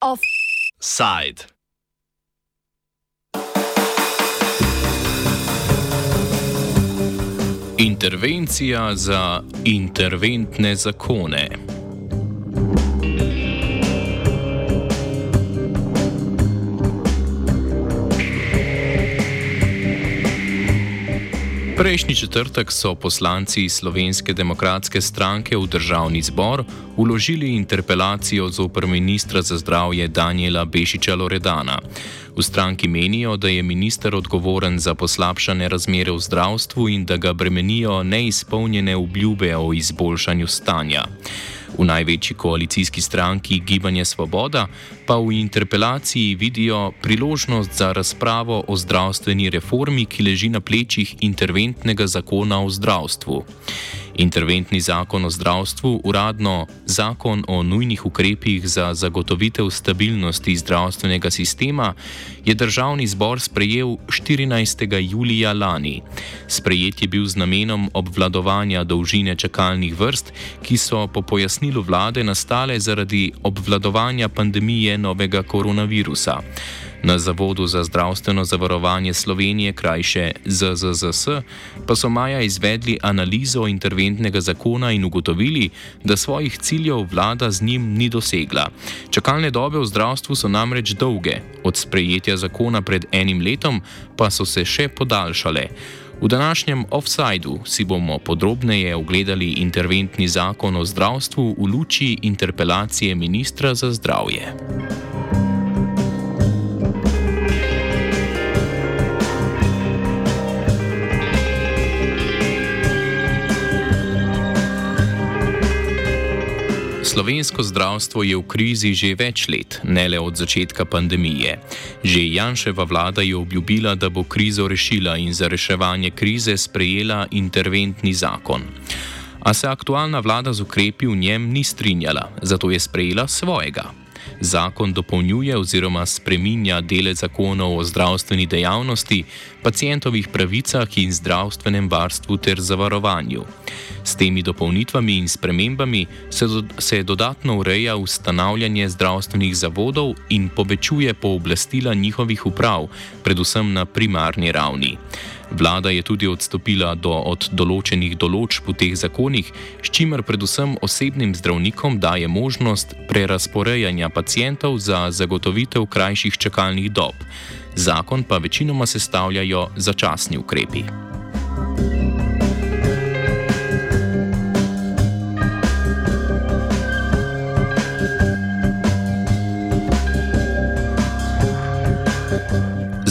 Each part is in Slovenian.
Offside. Intervencija za interventne zakone. Prejšnji četrtek so poslanci Slovenske demokratske stranke v državni zbor uložili interpelacijo zoper ministra za zdravje Daniela Bešiča Loredana. V stranki menijo, da je minister odgovoren za poslabšane razmere v zdravstvu in da ga bremenijo neizpolnjene obljube o izboljšanju stanja. V največji koalicijski stranki Gibanje Svoboda pa v interpelaciji vidijo priložnost za razpravo o zdravstveni reformi, ki leži na plečih interventnega zakona o zdravstvu. Interventni zakon o zdravstvu, uradno zakon o nujnih ukrepih za zagotovitev stabilnosti zdravstvenega sistema, je državni zbor sprejel 14. julija lani. Sprejet je bil z namenom obvladovanja dolžine čakalnih vrst, ki so po pojasnilu vlade nastale zaradi obvladovanja pandemije novega koronavirusa. Na Zavodu za zdravstveno zavarovanje Slovenije, krajše ZZZS, pa so maja izvedli analizo interventnega zakona in ugotovili, da svojih ciljev vlada z njim ni dosegla. Čakalne dobe v zdravstvu so namreč dolge, od sprejetja zakona pred enim letom pa so se še podaljšale. V današnjem offsajdu si bomo podrobneje ogledali interventni zakon o zdravstvu v luči interpelacije ministra za zdravje. Slovensko zdravstvo je v krizi že več let, ne le od začetka pandemije. Že Janševa vlada je obljubila, da bo krizo rešila in za reševanje krize sprejela interventni zakon. A se aktualna vlada z ukrepi v njem ni strinjala, zato je sprejela svojega. Zakon dopolnjuje oziroma spreminja dele zakonov o zdravstveni dejavnosti, pacijentovih pravicah in zdravstvenem varstvu ter zavarovanju. S temi dopolnitvami in spremembami se, do, se dodatno ureja ustanavljanje zdravstvenih zavodov in povečuje pooblastila njihovih uprav, predvsem na primarni ravni. Vlada je tudi odstopila do, od določenih določb v teh zakonih, s čimer predvsem osebnim zdravnikom daje možnost prerasporejanja pacijentov za zagotovitev krajših čakalnih dob. Zakon pa večinoma sestavljajo začasni ukrepi.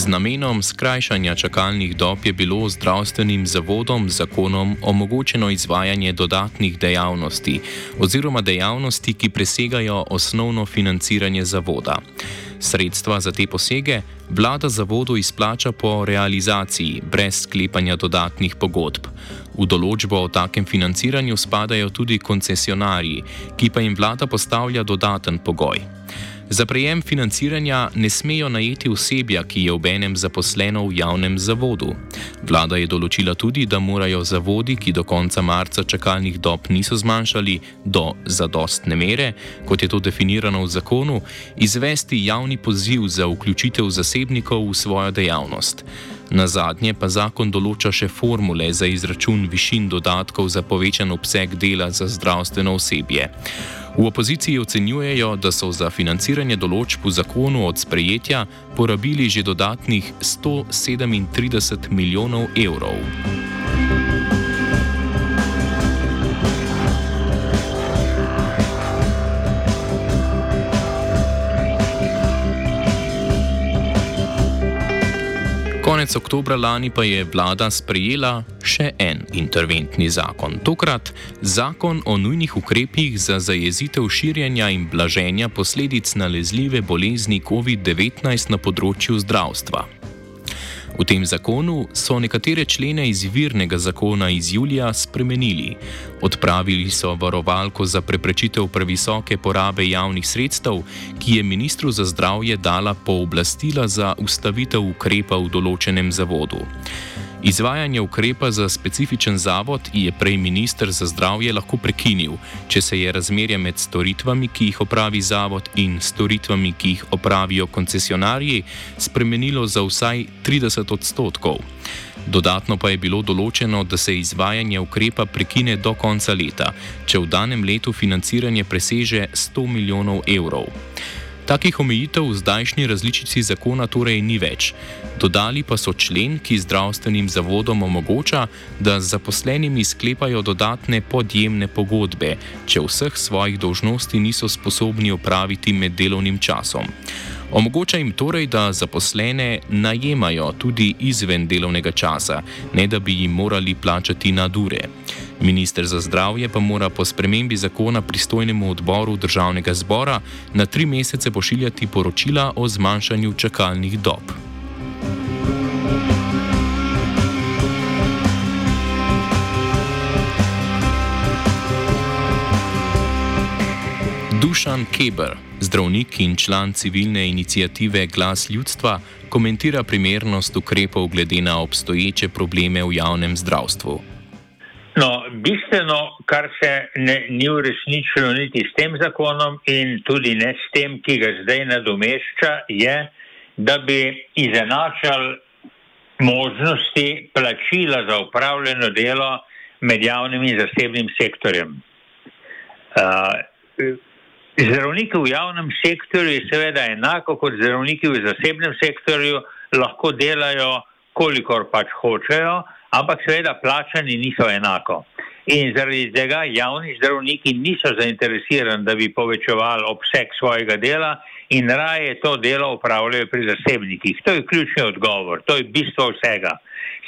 Namenom skrajšanja čakalnih dob je bilo zdravstvenim zavodom z zakonom omogočeno izvajanje dodatnih dejavnosti oziroma dejavnosti, ki presegajo osnovno financiranje zavoda. Sredstva za te posege vlada zavodu izplača po realizaciji, brez sklepanja dodatnih pogodb. V določbo o takem financiranju spadajo tudi koncesionarji, ki pa jim vlada postavlja dodaten pogoj. Za prejem financiranja ne smejo najeti osebja, ki je obenem zaposleno v javnem zavodu. Vlada je določila tudi, da morajo zavodi, ki do konca marca čakalnih dob niso zmanjšali do zadostne mere, kot je to definirano v zakonu, izvesti javni poziv za vključitev zasebnikov v svojo dejavnost. Na zadnje pa zakon določa še formule za izračun višin dodatkov za povečan obseg dela za zdravstveno osebje. V opoziciji ocenjujejo, da so za financiranje določb v zakonu od sprejetja porabili že dodatnih 137 milijonov evrov. Konec oktobra lani pa je vlada sprejela še en interventni zakon. Tokrat zakon o nujnih ukrepih za zajezitev širjenja in blaženja posledic nalezljive bolezni COVID-19 na področju zdravstva. V tem zakonu so nekatere člene izvirnega zakona iz julija spremenili. Odpravili so varovalko za preprečitev previsoke porabe javnih sredstev, ki je ministru za zdravje dala pooblastila za ustavitev ukrepa v določenem zavodu. Izvajanje ukrepa za specifičen zavod je prej ministr za zdravje lahko prekinil, če se je razmerje med storitvami, ki jih opravi zavod, in storitvami, ki jih opravijo koncesionarji, spremenilo za vsaj 30 odstotkov. Dodatno pa je bilo določeno, da se izvajanje ukrepa prekine do konca leta, če v danem letu financiranje preseže 100 milijonov evrov. Takih omejitev v zdajšnji različici zakona torej ni več. Dodali pa so člen, ki zdravstvenim zavodom omogoča, da z zaposlenimi sklepajo dodatne podjemne pogodbe, če vseh svojih dolžnosti niso sposobni opraviti med delovnim časom. Omogoča jim torej, da zaposlene najemajo tudi izven delovnega časa, ne da bi jim morali plačati nadure. Ministr za zdravje pa mora po spremembi zakona pristojnemu odboru državnega zbora na tri mesece pošiljati poročila o zmanjšanju čakalnih dob. Dušan Keber, zdravnik in član civilne inicijative Glas ljudstva, komentira primernost ukrepov glede na obstoječe probleme v javnem zdravstvu. No, bistveno, kar se ne, ni uresničilo niti s tem zakonom in tudi ne s tem, ki ga zdaj nadomešča, je, da bi izenačali možnosti plačila za upravljeno delo med javnim in zasebnim sektorjem. Uh, zdravniki v javnem sektorju seveda enako kot zdravniki v zasebnem sektorju, lahko delajo, kolikor pač hočejo ampak seveda plačani niso enako. In zaradi tega javni zdravniki niso zainteresirani, da bi povečevali obseg svojega dela in raje to delo upravljajo pri zasebnikih. To je ključni odgovor, to je bistvo vsega.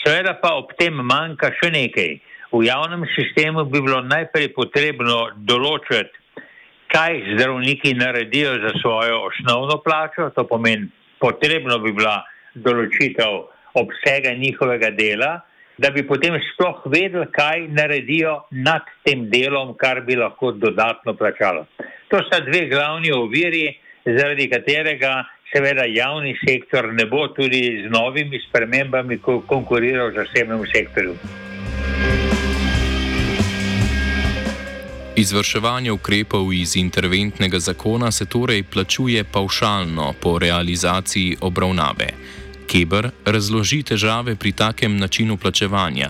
Seveda pa ob tem manjka še nekaj. V javnem sistemu bi bilo najprej potrebno določiti, kaj zdravniki naredijo za svojo osnovno plačo, to pomeni, potrebno bi bila določitev obsega njihovega dela da bi potem sploh vedeli, kaj naredijo nad tem delom, kar bi lahko dodatno plačalo. To sta dve glavni oviri, zaradi katerega seveda javni sektor ne bo tudi z novimi spremembami konkuriral zasebnemu sektorju. Izvrševanje ukrepov iz interventnega zakona se torej plačuje paušalno po realizaciji obravnave. Keber razloži težave pri takem načinu plačevanja.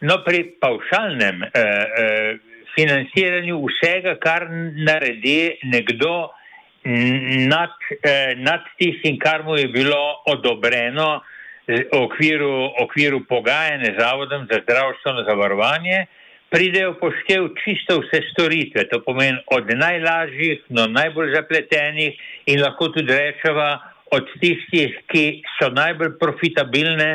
No, pri pavšalnem eh, eh, financiranju vsega, kar naredi nekdo nad, eh, nad tistim, kar mu je bilo odobreno v okviru, okviru pogajanja z Zavodom za zdravstveno zavarovanje, pridejo poštev čisto vse storitve. To pomeni od najlažjih do najbolj zapletenih in lahko tudi rečeva od tistih, ki so najbolj profitabilne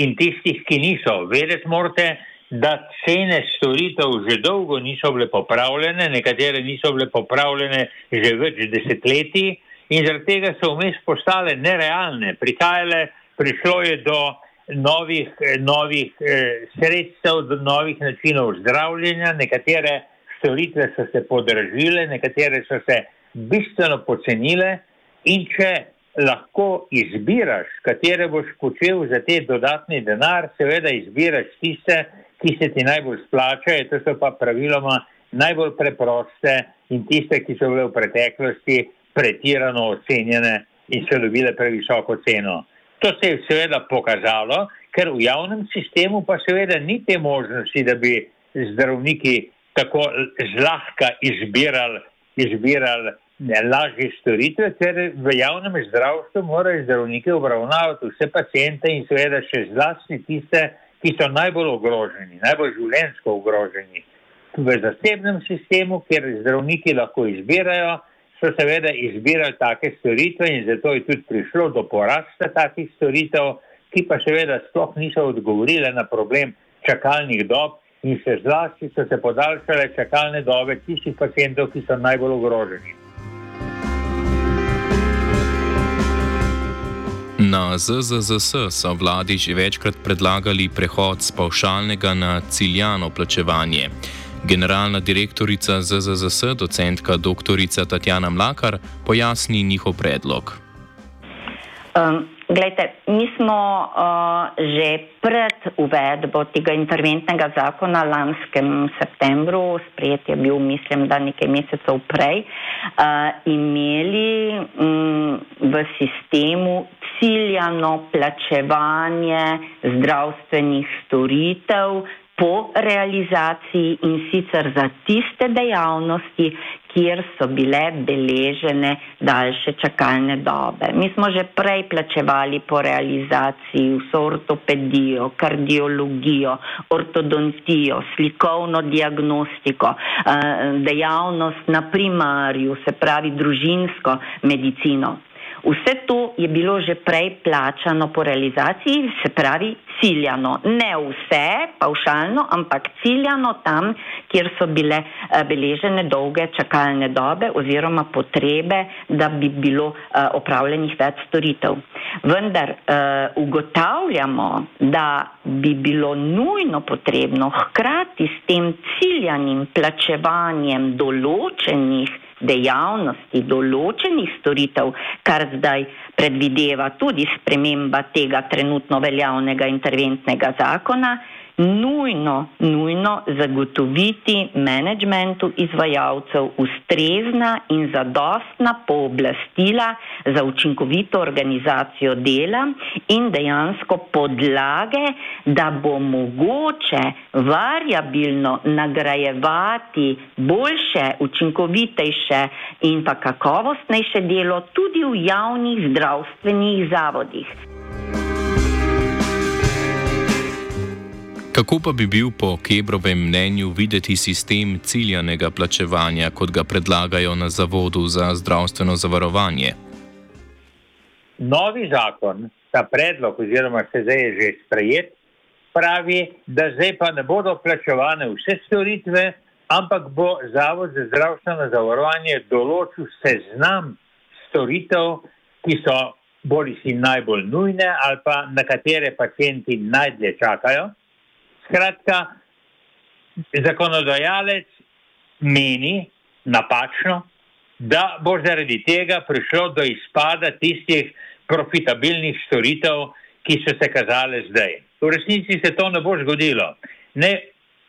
in tistih, ki niso. Vedeti morate, da cene storitev že dolgo niso bile popravljene, nekatere niso bile popravljene že več desetletij in zaradi tega so vmes postale nerealne. Prihajale, prišlo je do novih, novih eh, sredstev, do novih načinov zdravljenja, nekatere storitve so se podražile, nekatere so se bistveno pocenile in če lahko izbiraš, katere boš počel za te dodatni denar, seveda izbiraš tiste, ki se ti najbolj splačajo, to so pa praviloma najbolj preproste in tiste, ki so bile v preteklosti pretirano ocenjene in so dobile previsoko ceno. To se je seveda pokazalo, ker v javnem sistemu pa seveda ni te možnosti, da bi zdravniki tako zlahka izbirali, izbirali lažje storitve, ker v javnem zdravstvu morajo zdravniki obravnavati vse pacijente in seveda še zlasti tiste, ki so najbolj ogroženi, najbolj življensko ogroženi. V zasebnem sistemu, kjer zdravniki lahko izbirajo, so seveda izbirali take storitve in zato je tudi prišlo do porasta takih storitev, ki pa seveda sploh niso odgovorile na problem čakalnih dob in še zlasti so se podaljšale čakalne dobe tistih pacijentov, ki so najbolj ogroženi. Na ZZZS so vladi že večkrat predlagali prehod z pavšalnega na ciljano plačevanje. Generalna direktorica ZZZS, docentka dr. Tatjana Mlakar, pojasni njihov predlog. Um, Glejte, mi smo uh, že pred uvedbo tega interventnega zakona lanskem septembru, sprejet je bil, mislim, da nekaj mesecev prej, uh, imeli um, v sistemu ciljano plačevanje zdravstvenih storitev po realizaciji in sicer za tiste dejavnosti, kjer so bile beležene daljše čakalne dobe. Mi smo že prej plačevali po realizaciji vso ortopedijo, kardiologijo, ortodontijo, slikovno diagnostiko, eh, dejavnost na primarju, se pravi družinsko medicino. Vse to je bilo že prej plačano po realizaciji, se pravi ciljano. Ne vse, paušalno, ampak ciljano tam, kjer so bile eh, beležene dolge čakalne dobe oziroma potrebe, da bi bilo eh, opravljenih več storitev. Vendar uh, ugotavljamo, da bi bilo nujno potrebno hkrati s tem ciljanim plačevanjem določenih dejavnosti, določenih storitev, kar zdaj predvideva tudi sprememba tega trenutno veljavnega interventnega zakona, nujno, nujno zagotoviti menedžmentu izvajalcev ustrezna in zadostna pooblastila za učinkovito organizacijo dela in dejansko podlage, da bo mogoče variabilno nagrajevati boljše, učinkovitejše in pa kakovostnejše delo tudi v javnih zdravstvenih zavodih. Kako pa bi bil po Kebrovem mnenju videti sistem ciljanega plačevanja, kot ga predlagajo na Zavodu za zdravstveno zavarovanje? Novi zakon, ta predlog, oziroma se zdaj je že sprejet, pravi, da zdaj pa ne bodo plačevane vse storitve, ampak bo Zavod za zdravstveno zavarovanje določil seznam storitev, ki so bolj si najbolj nujne ali pa na katere pacijenti najdlje čakajo. Skratka, zakonodajalec meni napačno, da bo zaradi tega prišlo do izpada tistih profitabilnih storitev, ki so se kazale zdaj. V resnici se to ne bo zgodilo. Ne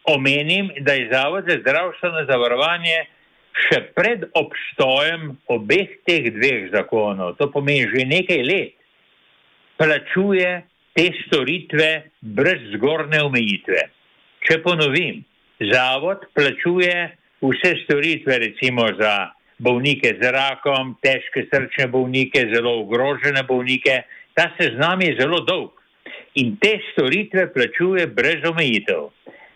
omenim, da je Zavod za zdravstveno zavarovanje še pred obstojem obeh teh dveh zakonov, to pomeni že nekaj let, plačuje te storitve brez zgornje omejitve. Če ponovim, zavod plačuje vse storitve, recimo za bolnike z rakom, težke srčne bolnike, zelo ogrožene bolnike. Ta seznam je zelo dolg in te storitve plačuje brez omejitev.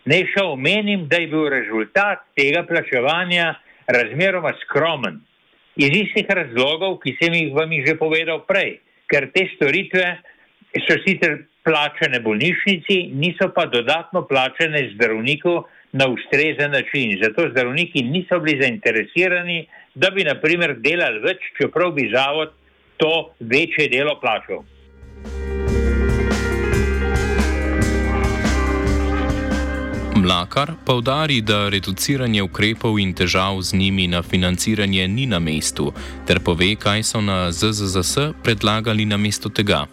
Naj še omenim, da je bil rezultat tega plačevanja razmeroma skromen. Iz istih razlogov, ki sem jih vam že povedal prej, ker te storitve so sicer plačene bolnišnici, niso pa dodatno plačene zdravniku na ustrezen način. Zato zdravniki niso bili zainteresirani, da bi naprimer delali več, čeprav bi zavod to večje delo plačal. Mlakar pa vdari, da reduciranje ukrepov in težav z njimi na financiranje ni na mestu, ter pove, kaj so na ZZZS predlagali na mesto tega.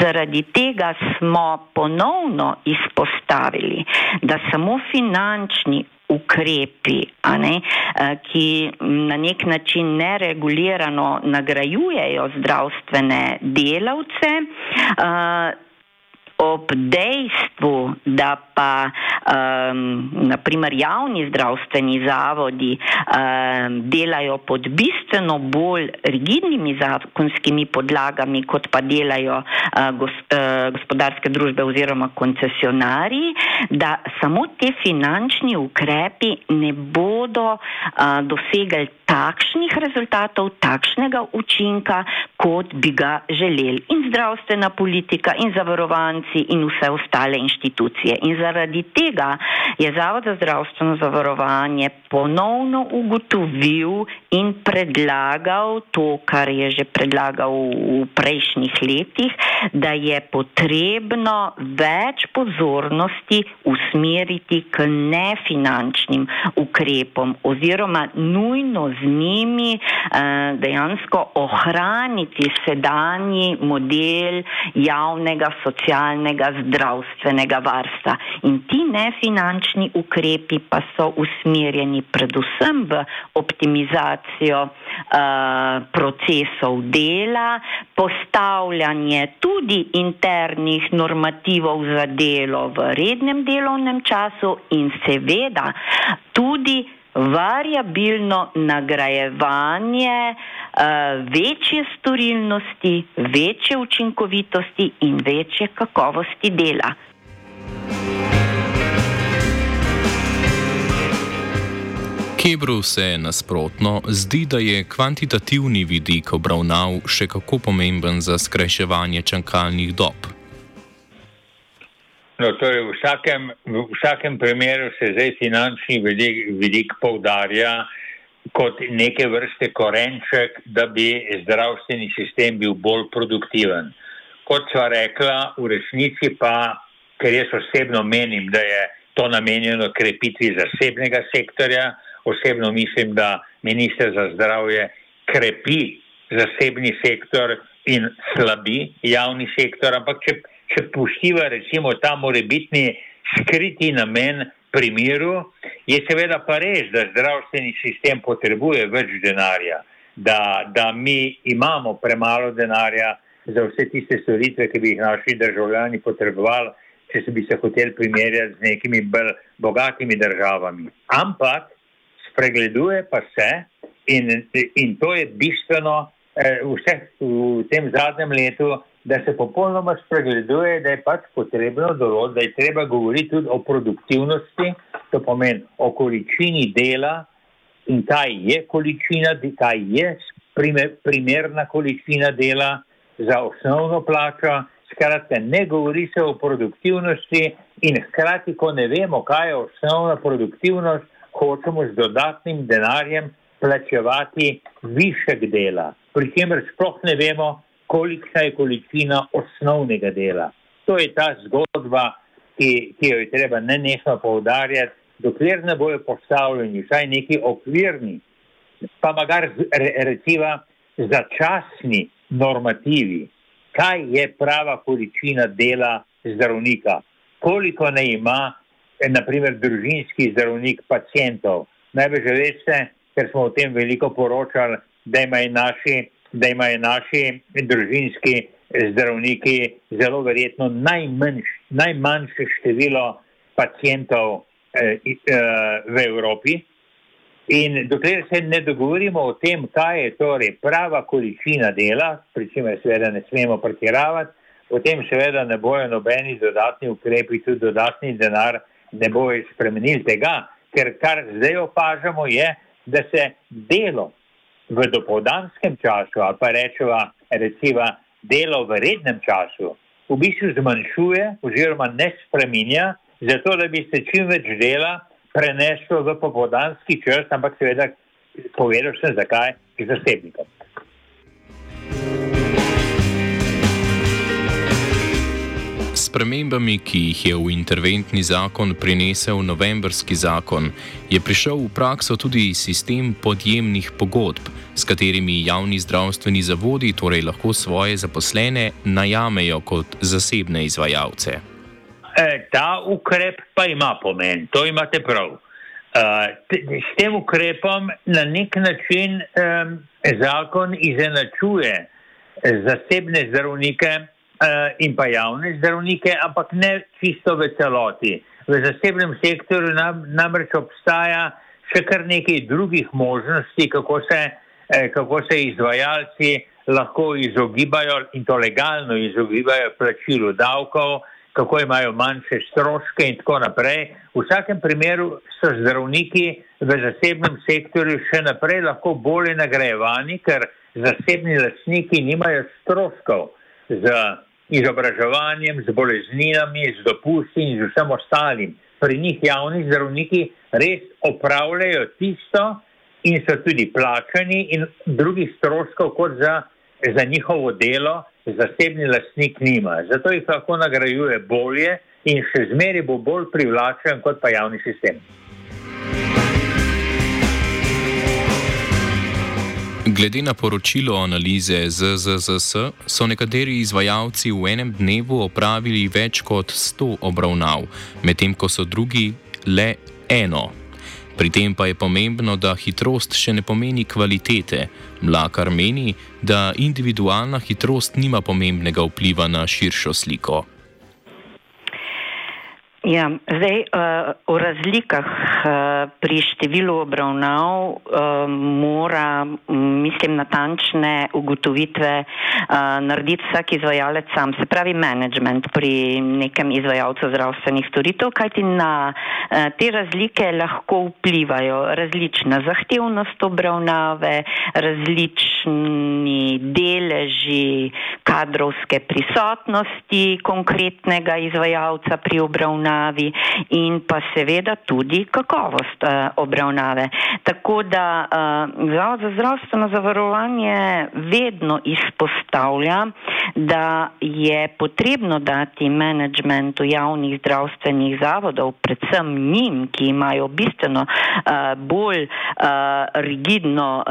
Zaradi tega smo ponovno izpostavili, da samo finančni ukrepi, ne, eh, ki na nek način neregulirano nagrajujejo zdravstvene delavce, eh, ob dejstvu, da pa um, naprimer javni zdravstveni zavodi um, delajo pod bistveno bolj rigidnimi zakonskimi podlagami, kot pa delajo uh, gos, uh, gospodarske družbe oziroma koncesionari, da samo te finančni ukrepi ne bodo uh, dosegli takšnih rezultatov, takšnega učinka, kot bi ga želeli. In zdravstvena politika, in zavarovanci, in vse ostale inštitucije. In zaradi tega je Zavod za zdravstveno zavarovanje ponovno ugotovil in predlagal to, kar je že predlagal v prejšnjih letih, da je potrebno več pozornosti usmeriti k nefinančnim ukrepom oziroma nujno z njimi eh, dejansko ohraniti sedanji model javnega socialnega zdravstvenega varstva. In ti nefinančni ukrepi pa so usmerjeni predvsem v optimizacijo uh, procesov dela, postavljanje tudi internih normativov za delo v rednem delovnem času in seveda tudi variabilno nagrajevanje uh, večje storilnosti, večje učinkovitosti in večje kakovosti dela. Kebru se nasprotno zdi, da je kvantitativni vidik obravnav še kako pomemben za skrajševanje čakalnih dob. No, torej v, vsakem, v vsakem primeru se zdaj finančni vidik, vidik povdarja kot neke vrste korenček, da bi zdravstveni sistem bil bolj produktiven. Kot sva rekla, v resnici pa, ker jaz osebno menim, da je to namenjeno krepitvi zasebnega sektorja, osebno mislim, da minister za zdravje krepi zasebni sektor in slabi javni sektor, ampak če če poštiva recimo ta morebitni skriti namen pri miru, je seveda pa res, da zdravstveni sistem potrebuje več denarja, da, da mi imamo premalo denarja za vse tiste storitve, ki bi jih naši državljani potrebovali, če se bi se hoteli primerjati z nekimi bolj bogatimi državami. Ampak spregleduje pa se in, in to je bistveno eh, vse v tem zadnjem letu, da se popolnoma spregleduje, da je pač potrebno določiti, da je treba govoriti tudi o produktivnosti, to pomeni o količini dela in kaj je količina, kaj je primerna količina dela za osnovno plačo. Skratka, ne govori se o produktivnosti in hkrati, ko ne vemo, kaj je osnovna produktivnost, hočemo z dodatnim denarjem plačevati višek dela, pri čemer sploh ne vemo, kolikšna je količina osnovnega dela. To je ta zgodba, ki, ki jo je treba nenehno poudarjati, dokler ne bojo postavljeni vsaj neki okvirni, pa magar recimo začasni normativi, kaj je prava količina dela zdravnika, koliko ne ima, naprimer, družinski zdravnik pacijentov. Največ veste, ker smo o tem veliko poročali, da imajo naši da imajo naši družinski zdravniki zelo verjetno najmanjš, najmanjše število pacijentov eh, eh, v Evropi. In dokler se ne dogovorimo o tem, kaj je torej prava količina dela, pri čemer seveda ne smemo pretiravati, potem seveda ne bojo nobeni dodatni ukrepi, tudi dodatni denar ne bojo spremenili tega, ker kar zdaj opažamo je, da se delo v dopoldanskem času, ali pa rečemo, recimo, delo v rednem času, v bistvu zmanjšuje oziroma ne spreminja, zato da bi se čim več dela preneslo v popoldanski čas, ampak seveda povedal sem zakaj, ki zasebnikom. Spremembami, ki jih je v interventni zakon prinesel novembrski zakon, je prišel v prakso tudi sistem podjemnih pogodb, s katerimi javni zdravstveni zavodi torej lahko svoje zaposlene najamejo kot zasebne izvajalce. E, ta ukrep pa ima pomen, to imate prav. Uh, s tem ukrepom na nek način um, zakon izenačuje zasebne zdravnike in pa javne zdravnike, ampak ne čisto v celoti. V zasebnem sektorju nam, namreč obstaja še kar nekaj drugih možnosti, kako se, eh, kako se izvajalci lahko izogibajo in to legalno izogibajo plačilu davkov, kako imajo manjše stroške in tako naprej. V vsakem primeru so zdravniki v zasebnem sektorju še naprej lahko bolje nagrajevani, ker zasebni lastniki nimajo stroškov z izobraževanjem, z bolezninami, z dopusti in z vsem ostalim. Pri njih javni zdravniki res opravljajo tisto in so tudi plačani in drugih stroškov kot za, za njihovo delo zasebni lastnik nima. Zato jih lahko nagrajuje bolje in še zmeri bo bolj privlačen kot pa javni sistem. Glede na poročilo analize ZZZS, so nekateri izvajalci v enem dnevu opravili več kot 100 obravnav, medtem ko so drugi le eno. Pri tem pa je pomembno, da hitrost še ne pomeni kvalitete. Mlakar meni, da individualna hitrost nima pomembnega vpliva na širšo sliko. Ja, zdaj, uh, o razlikah uh, pri številu obravnav uh, mora, mislim, natančne ugotovitve uh, narediti vsak izvajalec sam, se pravi management pri nekem izvajalcu zdravstvenih storitev, kajti na uh, te razlike lahko vplivajo. Različna zahtevnost obravnave, različni deleži kadrovske prisotnosti konkretnega izvajalca pri obravnavi obravnavi in pa seveda tudi kakovost uh, obravnave. Tako da uh, Zavod za zdravstveno zavarovanje vedno izpostavlja, da je potrebno dati menedžmentu javnih zdravstvenih zavodov, predvsem njim, ki imajo bistveno uh, bolj rigidno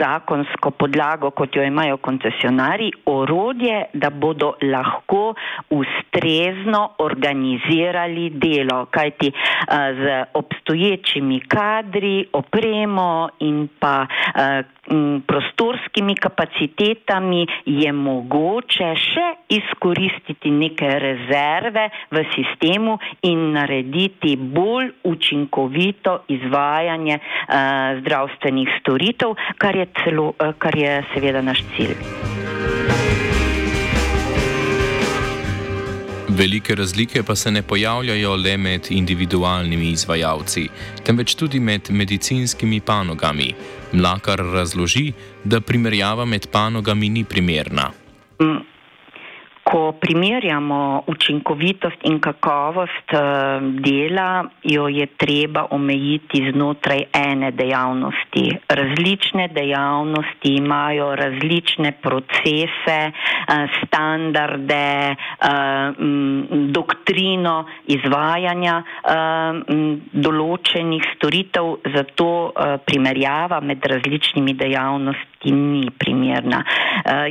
zakonsko podlago, kot jo imajo koncesionari, orodje, da bodo lahko ustrezno organizirali opravili delo, kajti z obstoječimi kadri, opremo in pa prostorskimi kapacitetami je mogoče še izkoristiti neke rezerve v sistemu in narediti bolj učinkovito izvajanje zdravstvenih storitev, kar je, celo, kar je seveda naš cilj. Velike razlike pa se ne pojavljajo le med individualnimi izvajalci, temveč tudi med medicinskimi panogami. Mlakar razloži, da primerjava med panogami ni primerna. Ko primerjamo učinkovitost in kakovost eh, dela, jo je treba omejiti znotraj ene dejavnosti. Različne dejavnosti imajo različne procese, eh, standarde, eh, doktrino izvajanja določenih storitev, zato primerjava med različnimi dejavnostmi ni primerna.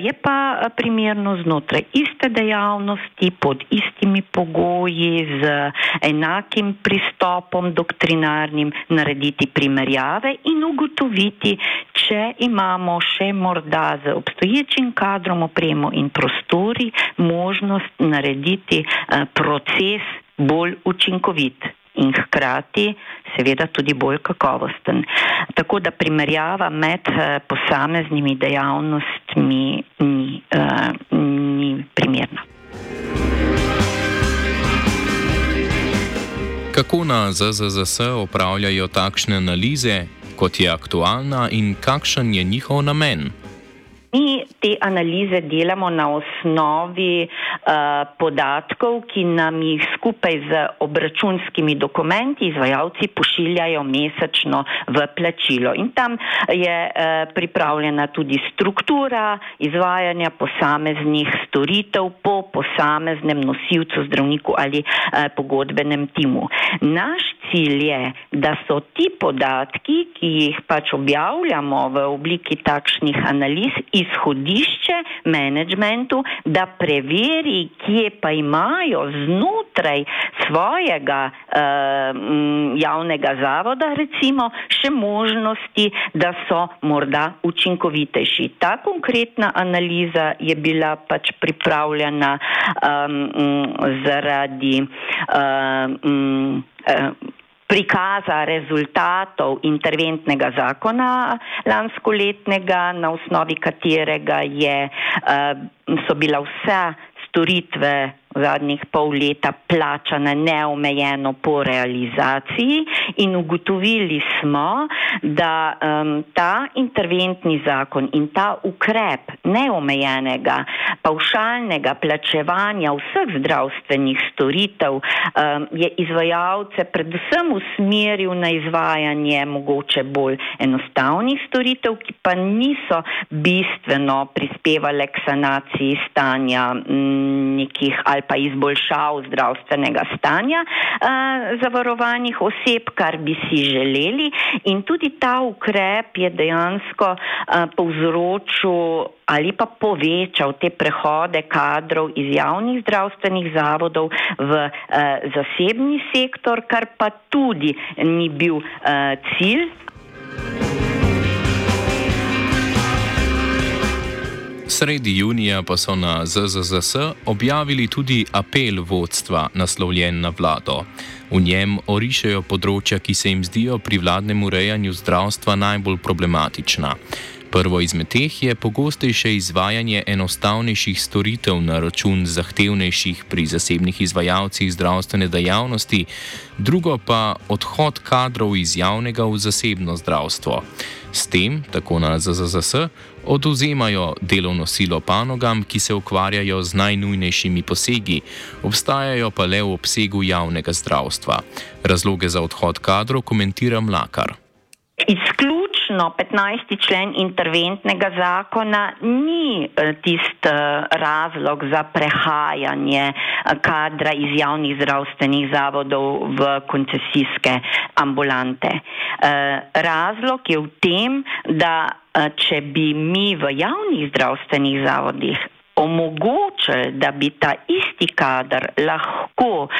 Je pa primerno znotraj iste dejavnosti pod istimi pogoji, z enakim pristopom doktrinarnim, narediti primerjave in ugotoviti, če imamo še morda z obstoječim kadrom, opremo in prostori možnost narediti eh, proces bolj učinkovit. In hkrati, seveda, tudi bolj kakovosten. Tako da primerjava med uh, posameznimi dejavnostmi ni, uh, primerna. Kako na ZZZS opravljajo takšne analize, kot je aktualna in kakšen je njihov namen? Mi te analize delamo na osnovi uh, podatkov, ki nam jih skupaj z obračunskimi dokumenti izvajalci pošiljajo mesečno v plačilo. In tam je uh, pripravljena tudi struktura izvajanja posameznih storitev po posameznem nosilcu, zdravniku ali uh, pogodbenem timu. Naš cilj je, da so ti podatki, ki jih pač objavljamo v obliki takšnih analiz, izhodišče menedžmentu, da preveri, kje pa imajo znotraj svojega uh, javnega zavoda recimo še možnosti, da so morda učinkovitejši. Ta konkretna analiza je bila pač pripravljena um, zaradi um, prikaza rezultatov interventnega zakona lanskoletnega, na osnovi katerega je, eh, so bila vse storitve zadnjih pol leta plačane neomejeno po realizaciji in ugotovili smo, da um, ta interventni zakon in ta ukrep neomejenega paušalnega plačevanja vseh zdravstvenih storitev um, je izvajalce predvsem usmeril na izvajanje mogoče bolj enostavnih storitev, ki pa niso bistveno prispevale k sanaciji stanja m, nekih ali pa izboljšav zdravstvenega stanja uh, zavarovanih oseb, kar bi si želeli. In tudi ta ukrep je dejansko uh, povzročil ali pa povečal te prehode kadrov iz javnih zdravstvenih zavodov v uh, zasebni sektor, kar pa tudi ni bil cilj. Sredi junija pa so na ZZZS objavili tudi apel vodstva naslovljen na vlado. V njem orišajo področja, ki se jim zdijo pri vladnem urejanju zdravstva najbolj problematična. Prvo izmed teh je pogostejše izvajanje enostavnejših storitev na račun zahtevnejših pri zasebnih izvajalcih zdravstvene dejavnosti, drugo pa odhod kadrov iz javnega v zasebno zdravstvo. S tem, tako na ZZZS, oduzemajo delovno silo panogam, ki se ukvarjajo z najnujnejšimi posegi, obstajajo pa le v obsegu javnega zdravstva. Razloge za odhod kadrov komentira Mlakar. Izključno točno 15. člen interventnega zakona ni eh, tisti eh, razlog za prehajanje eh, kadra iz javnih zdravstvenih zavodov v koncesijske ambulante. Razlog je v tem, da če bi mi v javnih zdravstvenih zavodih omogočili, da bi ta isti kader lahko uh,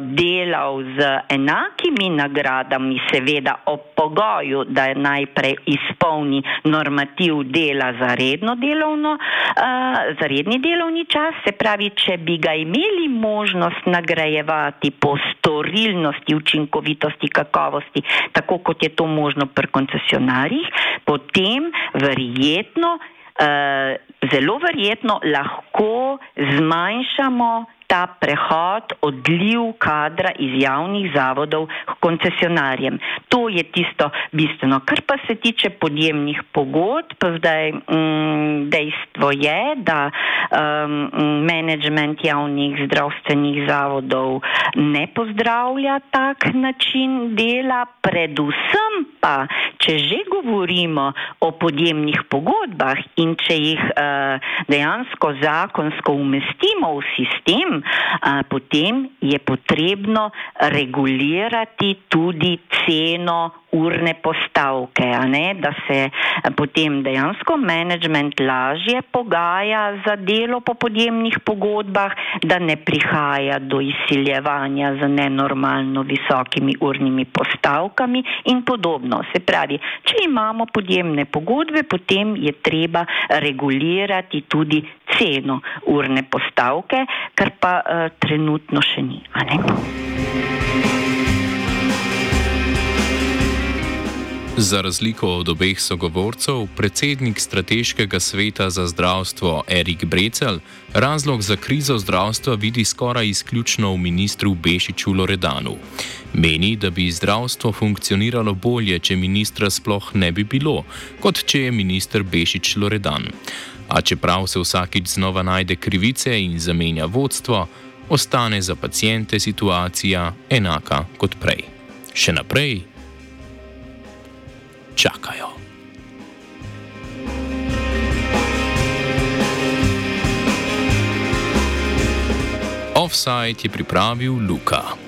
delal z enakimi nagradami, seveda ob pogoju, da je najprej izpolni normativ dela za, delovno, uh, za redni delovni čas, se pravi, če bi ga imeli možnost nagrajevati po storilnosti, učinkovitosti, kakovosti, tako kot je to možno pri koncesionarjih, potem verjetno uh, zelo verjetno lahko zmanjšamo ta prehod, odliv kadra iz javnih zavodov k koncesionarjem. To je tisto bistveno. Kar pa se tiče podjemnih pogodb, zdaj mm, dejstvo je, da um, management javnih zdravstvenih zavodov ne pozdravlja tak način dela, predvsem pa, če že govorimo o podjemnih pogodbah in če jih uh, dejansko zakonsko umestimo v sistem, potem je potrebno regulirati tudi ceno urne postavke, ne, da se potem dejansko management lažje pogaja za delo po podjemnih pogodbah, da ne prihaja do izsiljevanja z nenormalno visokimi urnimi postavkami in podobno. Se pravi, če imamo podjemne pogodbe, potem je treba regulirati tudi ceno urne postavke, kar pa uh, trenutno še ni. Za razliko od obeh sogovorcev, predsednik strateškega sveta za zdravstvo Erik Brecel razlog za krizo zdravstva vidi skoraj izključno v ministru Bešiču Loredanu. Meni, da bi zdravstvo funkcioniralo bolje, če ministra sploh ne bi bilo, kot če je minister Bešič Loredan. A čeprav se vsakič znova najde krivice in zamenja vodstvo, ostane za pacijente situacija enaka kot prej. Še naprej čakajo. Offside je pripravil Luka.